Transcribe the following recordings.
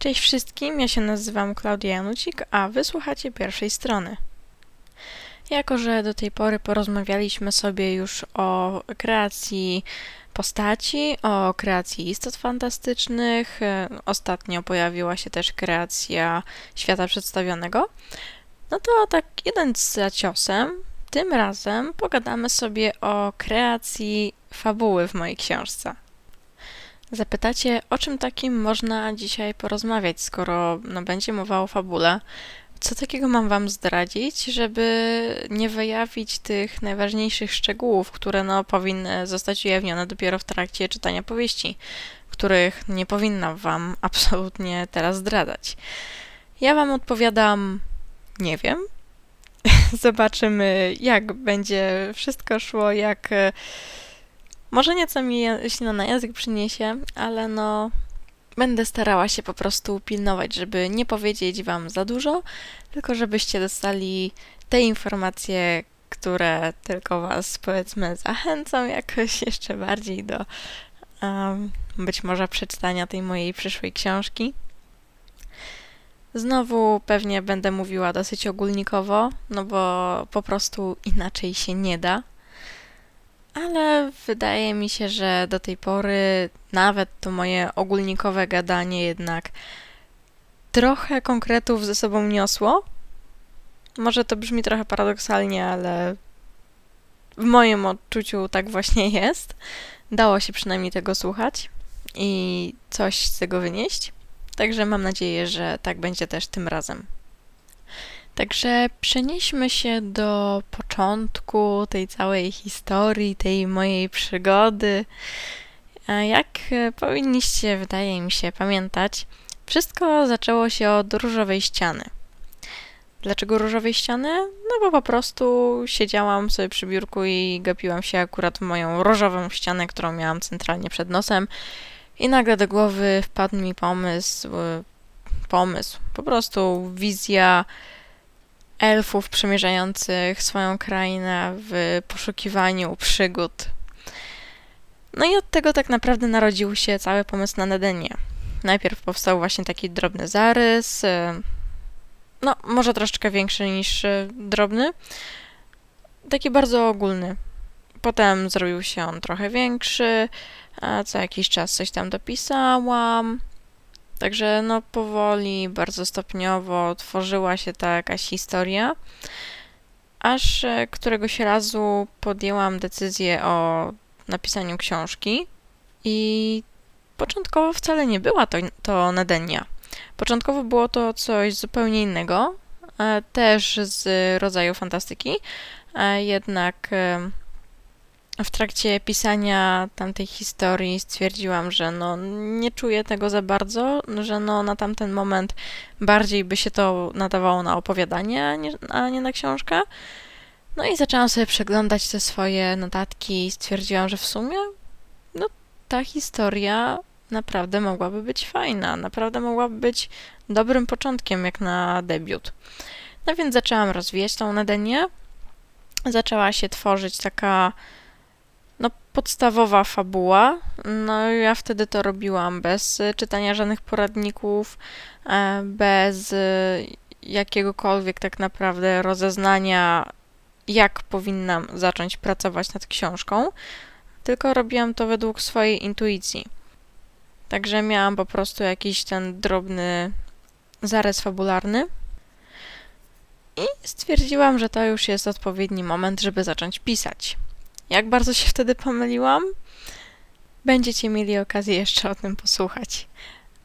Cześć wszystkim, ja się nazywam Klaudia Janucik, a wysłuchacie pierwszej strony. Jako, że do tej pory porozmawialiśmy sobie już o kreacji postaci, o kreacji istot fantastycznych, e, ostatnio pojawiła się też kreacja świata przedstawionego, no to tak jeden za ciosem, tym razem pogadamy sobie o kreacji fabuły w mojej książce. Zapytacie, o czym takim można dzisiaj porozmawiać, skoro no, będzie mowa o fabule? Co takiego mam Wam zdradzić, żeby nie wyjawić tych najważniejszych szczegółów, które no, powinny zostać ujawnione dopiero w trakcie czytania powieści, których nie powinnam Wam absolutnie teraz zdradzać? Ja Wam odpowiadam, nie wiem. Zobaczymy, jak będzie wszystko szło, jak może nieco mi ślina na język przyniesie, ale no będę starała się po prostu pilnować, żeby nie powiedzieć wam za dużo, tylko żebyście dostali te informacje, które tylko was powiedzmy zachęcą jakoś jeszcze bardziej do um, być może przeczytania tej mojej przyszłej książki. Znowu pewnie będę mówiła dosyć ogólnikowo, no bo po prostu inaczej się nie da ale wydaje mi się, że do tej pory nawet to moje ogólnikowe gadanie jednak trochę konkretów ze sobą niosło. Może to brzmi trochę paradoksalnie, ale w moim odczuciu tak właśnie jest. Dało się przynajmniej tego słuchać i coś z tego wynieść. Także mam nadzieję, że tak będzie też tym razem. Także przenieśmy się do początku tej całej historii, tej mojej przygody. Jak powinniście, wydaje mi się, pamiętać, wszystko zaczęło się od różowej ściany. Dlaczego różowej ściany? No bo po prostu siedziałam sobie przy biurku i gapiłam się akurat w moją różową ścianę, którą miałam centralnie przed nosem i nagle do głowy wpadł mi pomysł, pomysł, po prostu wizja elfów przemierzających swoją krainę w poszukiwaniu przygód. No i od tego tak naprawdę narodził się cały pomysł na Nedenie. Najpierw powstał właśnie taki drobny zarys, y, no może troszeczkę większy niż y, drobny, taki bardzo ogólny. Potem zrobił się on trochę większy, co jakiś czas coś tam dopisałam, Także no powoli, bardzo stopniowo tworzyła się ta jakaś historia, aż e, któregoś razu podjęłam decyzję o napisaniu książki i początkowo wcale nie była to, to Nadenia. Początkowo było to coś zupełnie innego, e, też z rodzaju fantastyki, e, jednak w trakcie pisania tamtej historii stwierdziłam, że no nie czuję tego za bardzo, że no na tamten moment bardziej by się to nadawało na opowiadanie, a nie, a nie na książkę. No i zaczęłam sobie przeglądać te swoje notatki i stwierdziłam, że w sumie no ta historia naprawdę mogłaby być fajna, naprawdę mogłaby być dobrym początkiem jak na debiut. No więc zaczęłam rozwijać tą Nadenię. Zaczęła się tworzyć taka podstawowa fabuła. No, ja wtedy to robiłam bez czytania żadnych poradników, e, bez jakiegokolwiek tak naprawdę rozeznania, jak powinnam zacząć pracować nad książką, tylko robiłam to według swojej intuicji. Także miałam po prostu jakiś ten drobny zarys fabularny. I stwierdziłam, że to już jest odpowiedni moment, żeby zacząć pisać. Jak bardzo się wtedy pomyliłam? Będziecie mieli okazję jeszcze o tym posłuchać.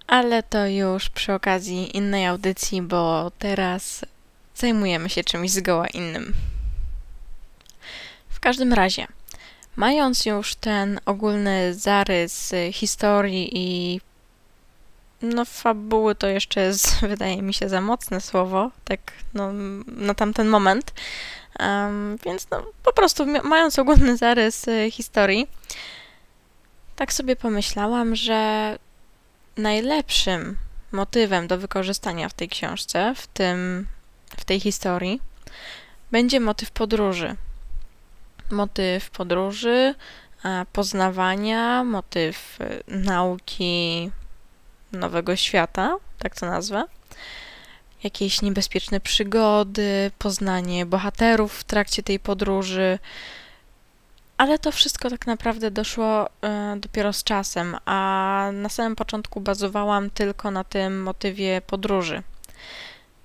Ale to już przy okazji innej audycji, bo teraz zajmujemy się czymś zgoła innym. W każdym razie, mając już ten ogólny zarys historii i no fabuły to jeszcze jest, wydaje mi się, za mocne słowo, tak no, na tamten moment, Um, więc no, po prostu mając ogólny zarys y, historii, tak sobie pomyślałam, że najlepszym motywem do wykorzystania w tej książce, w, tym, w tej historii, będzie motyw podróży. Motyw podróży, poznawania, motyw y, nauki nowego świata, tak to nazwę. Jakieś niebezpieczne przygody, poznanie bohaterów w trakcie tej podróży. Ale to wszystko tak naprawdę doszło y, dopiero z czasem, a na samym początku bazowałam tylko na tym motywie podróży.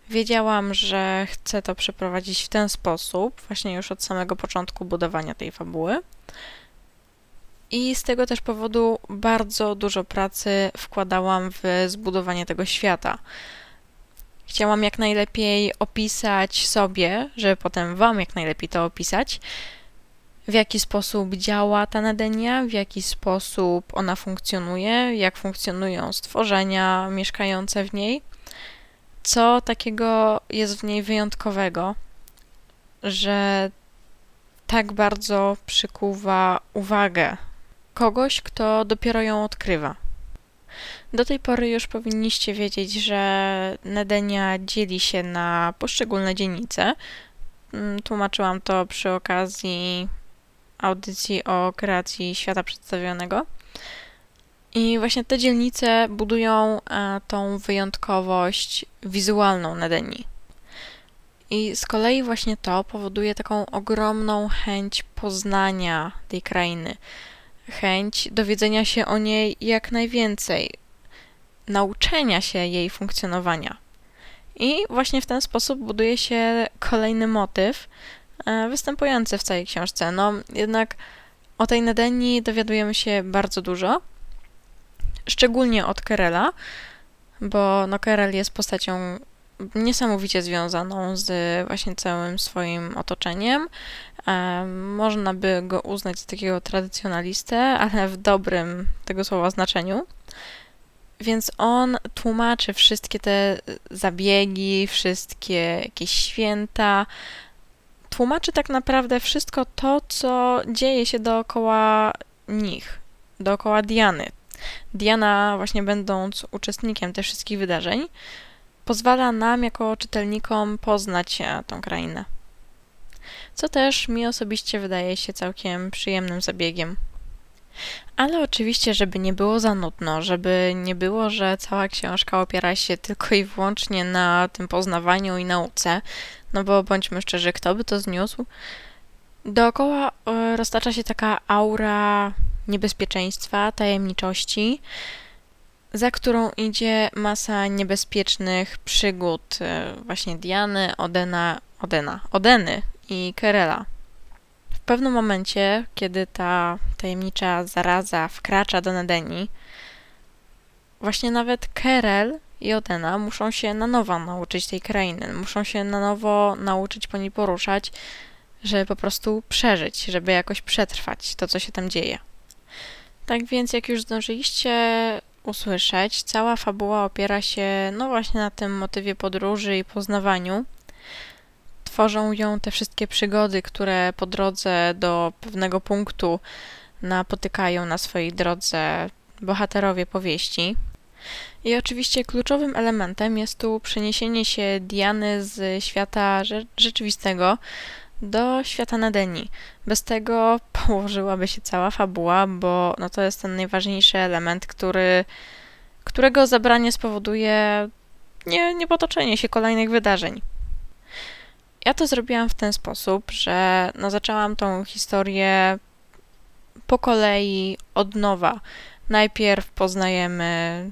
Wiedziałam, że chcę to przeprowadzić w ten sposób, właśnie już od samego początku budowania tej fabuły. I z tego też powodu bardzo dużo pracy wkładałam w zbudowanie tego świata. Chciałam jak najlepiej opisać sobie, żeby potem Wam jak najlepiej to opisać, w jaki sposób działa ta Nedenia, w jaki sposób ona funkcjonuje, jak funkcjonują stworzenia mieszkające w niej, co takiego jest w niej wyjątkowego, że tak bardzo przykuwa uwagę kogoś, kto dopiero ją odkrywa. Do tej pory już powinniście wiedzieć, że Nedenia dzieli się na poszczególne dzielnice. Mm, tłumaczyłam to przy okazji audycji o kreacji świata przedstawionego. I właśnie te dzielnice budują e, tą wyjątkowość wizualną Nedenii. I z kolei właśnie to powoduje taką ogromną chęć poznania tej krainy, chęć dowiedzenia się o niej jak najwięcej, nauczenia się jej funkcjonowania. I właśnie w ten sposób buduje się kolejny motyw e, występujący w całej książce. No, jednak o tej Nedenii dowiadujemy się bardzo dużo, szczególnie od Kerela, bo no Kerel jest postacią niesamowicie związaną z właśnie całym swoim otoczeniem. Można by go uznać za takiego tradycjonalistę, ale w dobrym tego słowa znaczeniu. Więc on tłumaczy wszystkie te zabiegi, wszystkie jakieś święta. Tłumaczy tak naprawdę wszystko to, co dzieje się dookoła nich, dookoła Diany. Diana, właśnie będąc uczestnikiem tych wszystkich wydarzeń, pozwala nam jako czytelnikom poznać tą krainę. Co też mi osobiście wydaje się całkiem przyjemnym zabiegiem. Ale oczywiście, żeby nie było za nudno, żeby nie było, że cała książka opiera się tylko i wyłącznie na tym poznawaniu i nauce, no bo bądźmy szczerzy, kto by to zniósł? Dookoła e, roztacza się taka aura niebezpieczeństwa, tajemniczości, za którą idzie masa niebezpiecznych przygód e, właśnie Diany, Odena, Odena, Odeny i Kerela. W pewnym momencie, kiedy ta tajemnicza zaraza wkracza do Nedeni, właśnie nawet Kerel i Odena muszą się na nowo nauczyć tej krainy, muszą się na nowo nauczyć po niej poruszać, żeby po prostu przeżyć, żeby jakoś przetrwać to, co się tam dzieje. Tak więc, jak już zdążyliście usłyszeć, cała fabuła opiera się, no właśnie na tym motywie podróży i poznawaniu. Tworzą ją te wszystkie przygody, które po drodze do pewnego punktu napotykają na swojej drodze bohaterowie powieści. I oczywiście kluczowym elementem jest tu przeniesienie się Diany z świata rzeczywistego do świata Nadeni. Bez tego położyłaby się cała fabuła, bo no to jest ten najważniejszy element, który, którego zabranie spowoduje nie, niepotoczenie się kolejnych wydarzeń. Ja to zrobiłam w ten sposób, że no zaczęłam tą historię po kolei od nowa. Najpierw poznajemy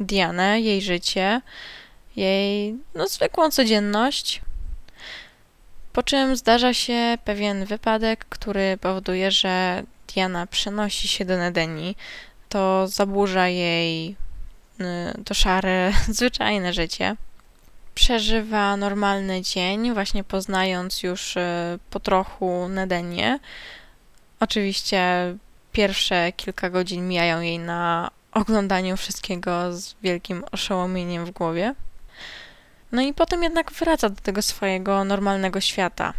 Dianę, jej życie, jej no, zwykłą codzienność, po czym zdarza się pewien wypadek, który powoduje, że Diana przenosi się do Nedeni. To zaburza jej y, to szare, zwyczajne życie. Przeżywa normalny dzień, właśnie poznając już y, po trochu Nedenię. Oczywiście pierwsze kilka godzin mijają jej na oglądaniu wszystkiego z wielkim oszołomieniem w głowie. No i potem jednak wraca do tego swojego normalnego świata.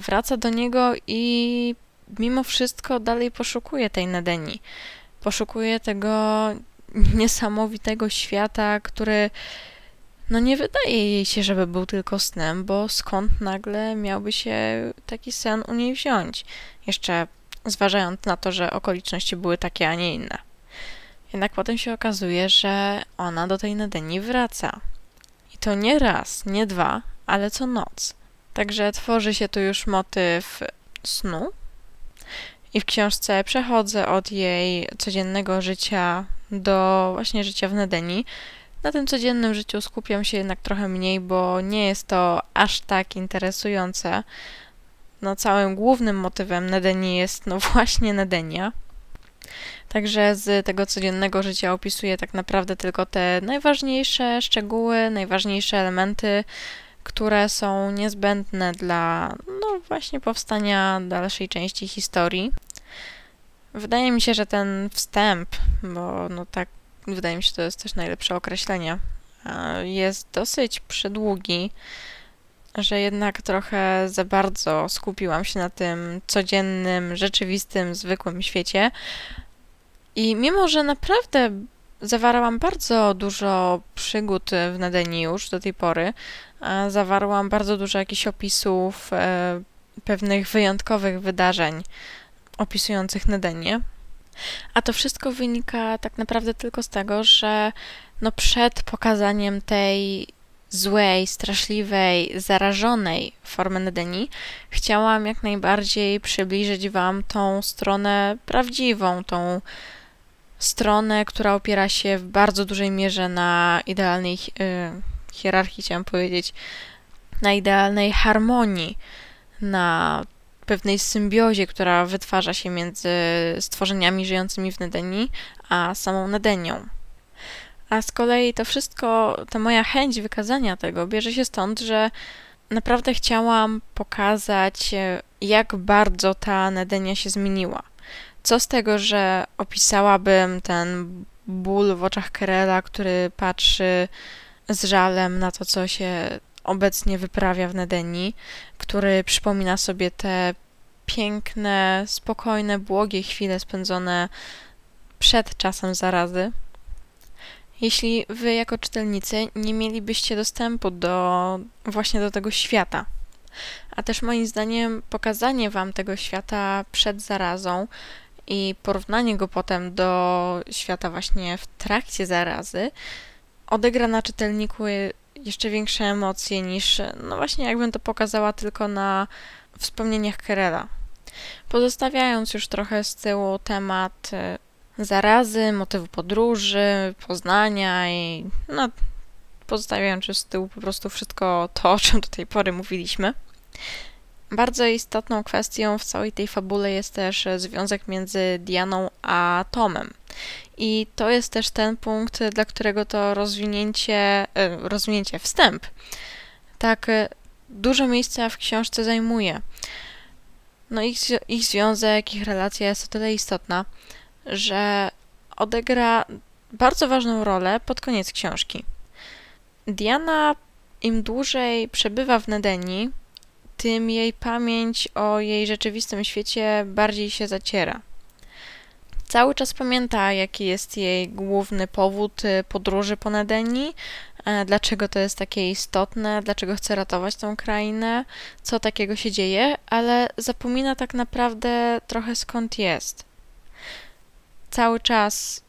Wraca do niego i mimo wszystko dalej poszukuje tej Nedeni. Poszukuje tego niesamowitego świata, który no nie wydaje jej się, żeby był tylko snem, bo skąd nagle miałby się taki sen u niej wziąć? Jeszcze zważając na to, że okoliczności były takie, a nie inne. Jednak potem się okazuje, że ona do tej Nedeni wraca. I to nie raz, nie dwa, ale co noc. Także tworzy się tu już motyw snu. I w książce przechodzę od jej codziennego życia do właśnie życia w Nedeni. Na tym codziennym życiu skupiam się jednak trochę mniej, bo nie jest to aż tak interesujące. No, całym głównym motywem Nedeni jest no właśnie Nedenia. Także z tego codziennego życia opisuję tak naprawdę tylko te najważniejsze szczegóły, najważniejsze elementy, które są niezbędne dla no właśnie powstania dalszej części historii. Wydaje mi się, że ten wstęp, bo no tak, wydaje mi się, to jest też najlepsze określenie, jest dosyć przydługi, że jednak trochę za bardzo skupiłam się na tym codziennym, rzeczywistym, zwykłym świecie. I mimo, że naprawdę zawarłam bardzo dużo przygód w Nadeni już do tej pory, zawarłam bardzo dużo jakichś opisów e, pewnych wyjątkowych wydarzeń opisujących Nedenię. A to wszystko wynika tak naprawdę tylko z tego, że no przed pokazaniem tej złej, straszliwej, zarażonej formy Nedeni, chciałam jak najbardziej przybliżyć Wam tą stronę prawdziwą, tą stronę, która opiera się w bardzo dużej mierze na idealnej yy, hierarchii, chciałam powiedzieć, na idealnej harmonii, na pewnej symbiozie, która wytwarza się między stworzeniami żyjącymi w Nedeni, a samą Nedenią. A z kolei to wszystko, ta moja chęć wykazania tego bierze się stąd, że naprawdę chciałam pokazać, jak bardzo ta Nedenia się zmieniła. Co z tego, że opisałabym ten ból w oczach Kerela, który patrzy z żalem na to, co się obecnie wyprawia w Nedeni, który przypomina sobie te piękne, spokojne, błogie chwile spędzone przed czasem zarazy. Jeśli wy jako czytelnicy nie mielibyście dostępu do właśnie do tego świata, a też moim zdaniem pokazanie wam tego świata przed zarazą i porównanie go potem do świata właśnie w trakcie zarazy odegra na czytelniku jeszcze większe emocje niż, no właśnie, jakbym to pokazała tylko na wspomnieniach Kerela. Pozostawiając już trochę z tyłu temat y, zarazy, motywu podróży, poznania i no, pozostawiając już z tyłu po prostu wszystko to, o czym do tej pory mówiliśmy. Bardzo istotną kwestią w całej tej fabule jest też związek między Dianą a Tomem. I to jest też ten punkt, dla którego to rozwinięcie, e, rozwinięcie, wstęp, tak e, dużo miejsca w książce zajmuje. No ich, ich związek, ich relacja jest o tyle istotna, że odegra bardzo ważną rolę pod koniec książki. Diana im dłużej przebywa w Nedeni, tym jej pamięć o jej rzeczywistym świecie bardziej się zaciera cały czas pamięta, jaki jest jej główny powód y, podróży po Nedeni, e, dlaczego to jest takie istotne, dlaczego chce ratować tą krainę, co takiego się dzieje, ale zapomina tak naprawdę trochę skąd jest. Cały czas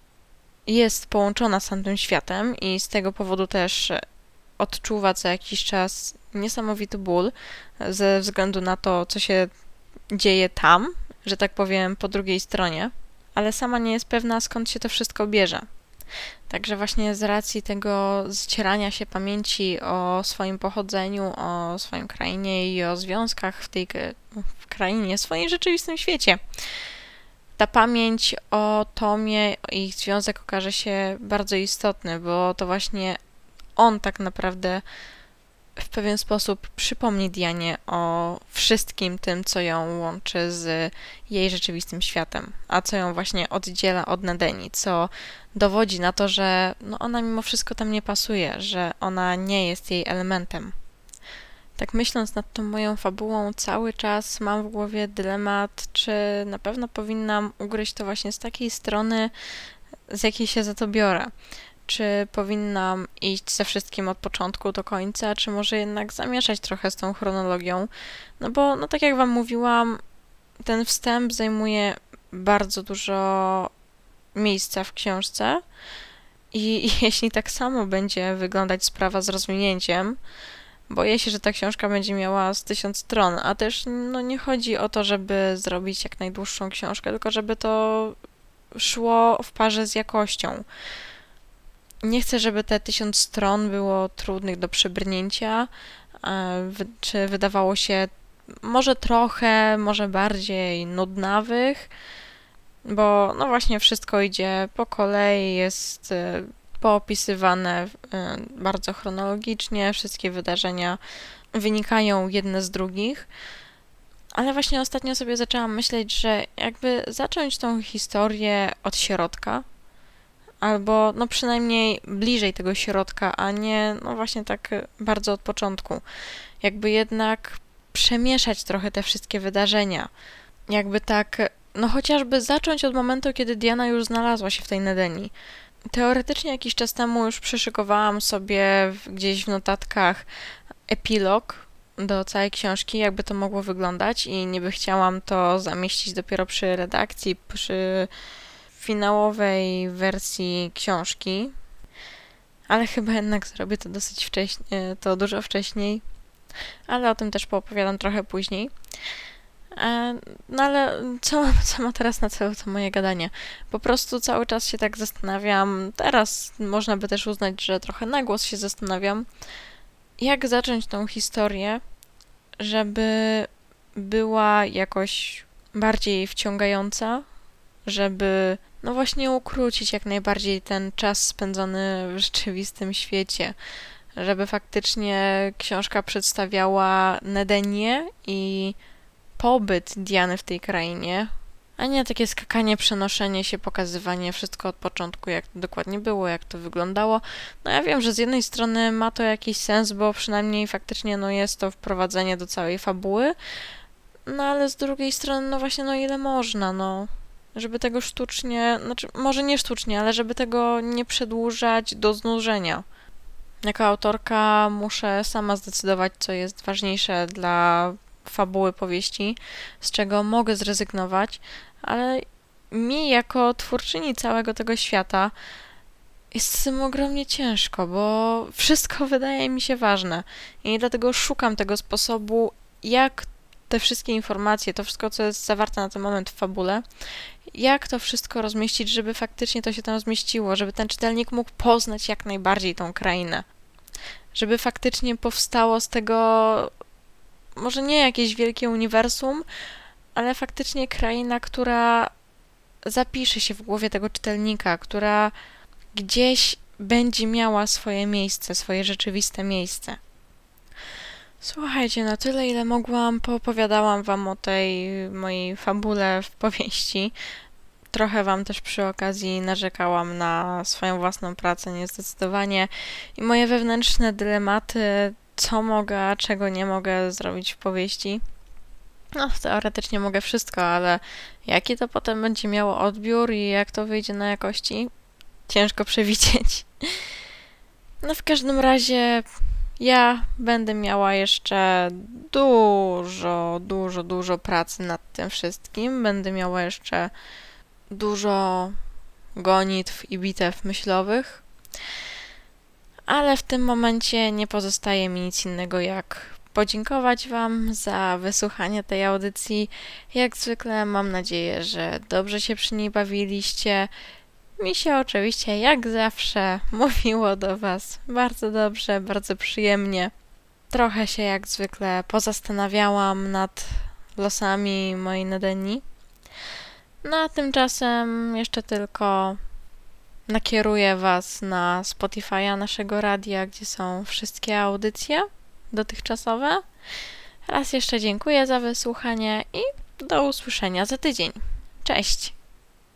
jest połączona z tamtym światem i z tego powodu też odczuwa co jakiś czas niesamowity ból ze względu na to, co się dzieje tam, że tak powiem, po drugiej stronie ale sama nie jest pewna, skąd się to wszystko bierze. Także właśnie z racji tego zcierania się pamięci o swoim pochodzeniu, o swoim krainie i o związkach w tej w krainie, w swoim rzeczywistym świecie, ta pamięć o Tomie, ich związek okaże się bardzo istotny, bo to właśnie on tak naprawdę w pewien sposób przypomni Dianie o wszystkim tym, co ją łączy z jej rzeczywistym światem, a co ją właśnie oddziela od Nadeni, co dowodzi na to, że no ona mimo wszystko tam nie pasuje, że ona nie jest jej elementem. Tak myśląc nad tą moją fabułą, cały czas mam w głowie dylemat, czy na pewno powinnam ugryźć to właśnie z takiej strony, z jakiej się za to biorę czy powinnam iść ze wszystkim od początku do końca, czy może jednak zamieszać trochę z tą chronologią. No bo, no tak jak Wam mówiłam, ten wstęp zajmuje bardzo dużo miejsca w książce. I jeśli tak samo będzie wyglądać sprawa z rozwinięciem, boję się, że ta książka będzie miała z tysiąc stron, a też no, nie chodzi o to, żeby zrobić jak najdłuższą książkę, tylko żeby to szło w parze z jakością. Nie chcę, żeby te tysiąc stron było trudnych do przebrnięcia, czy wydawało się może trochę, może bardziej nudnawych, bo no właśnie wszystko idzie po kolei, jest y, poopisywane y, bardzo chronologicznie, wszystkie wydarzenia wynikają jedne z drugich. Ale właśnie ostatnio sobie zaczęłam myśleć, że jakby zacząć tą historię od środka, albo no przynajmniej bliżej tego środka, a nie no właśnie tak bardzo od początku. Jakby jednak przemieszać trochę te wszystkie wydarzenia. Jakby tak, no chociażby zacząć od momentu, kiedy Diana już znalazła się w tej Nedeni. Teoretycznie jakiś czas temu już przyszykowałam sobie gdzieś w notatkach epilog do całej książki, jakby to mogło wyglądać i niby chciałam to zamieścić dopiero przy redakcji, przy finałowej wersji książki, ale chyba jednak zrobię to dosyć wcześnie, to dużo wcześniej, ale o tym też poopowiadam trochę później. E, no ale co, co ma teraz na celu to moje gadanie? Po prostu cały czas się tak zastanawiam, teraz można by też uznać, że trochę na głos się zastanawiam, jak zacząć tą historię, żeby była jakoś bardziej wciągająca, żeby no właśnie ukrócić jak najbardziej ten czas spędzony w rzeczywistym świecie, żeby faktycznie książka przedstawiała Nedenię i pobyt Diany w tej krainie, a nie takie skakanie, przenoszenie się, pokazywanie wszystko od początku, jak to dokładnie było, jak to wyglądało. No ja wiem, że z jednej strony ma to jakiś sens, bo przynajmniej faktycznie no jest to wprowadzenie do całej fabuły, no ale z drugiej strony, no właśnie, no ile można, no żeby tego sztucznie, znaczy może nie sztucznie, ale żeby tego nie przedłużać do znużenia. Jako autorka muszę sama zdecydować, co jest ważniejsze dla fabuły powieści, z czego mogę zrezygnować, ale mi jako twórczyni całego tego świata jest z tym ogromnie ciężko, bo wszystko wydaje mi się ważne i dlatego szukam tego sposobu, jak te wszystkie informacje, to wszystko, co jest zawarte na ten moment w fabule, jak to wszystko rozmieścić, żeby faktycznie to się tam zmieściło, żeby ten czytelnik mógł poznać jak najbardziej tą krainę. Żeby faktycznie powstało z tego może nie jakieś wielkie uniwersum, ale faktycznie kraina, która zapisze się w głowie tego czytelnika, która gdzieś będzie miała swoje miejsce, swoje rzeczywiste miejsce. Słuchajcie, na tyle ile mogłam, poopowiadałam wam o tej mojej fabule w powieści. Trochę wam też przy okazji narzekałam na swoją własną pracę, niezdecydowanie i moje wewnętrzne dylematy, co mogę, a czego nie mogę zrobić w powieści. No, teoretycznie mogę wszystko, ale jaki to potem będzie miało odbiór i jak to wyjdzie na jakości, ciężko przewidzieć. No, w każdym razie ja będę miała jeszcze dużo, dużo, dużo pracy nad tym wszystkim. Będę miała jeszcze dużo gonitw i bitew myślowych. Ale w tym momencie nie pozostaje mi nic innego jak podziękować Wam za wysłuchanie tej audycji. Jak zwykle mam nadzieję, że dobrze się przy niej bawiliście. Mi się oczywiście, jak zawsze, mówiło do Was bardzo dobrze, bardzo przyjemnie. Trochę się, jak zwykle, pozastanawiałam nad losami mojej Nadeni. No a tymczasem jeszcze tylko nakieruję Was na Spotify'a naszego radia, gdzie są wszystkie audycje dotychczasowe. Raz jeszcze dziękuję za wysłuchanie i do usłyszenia za tydzień. Cześć!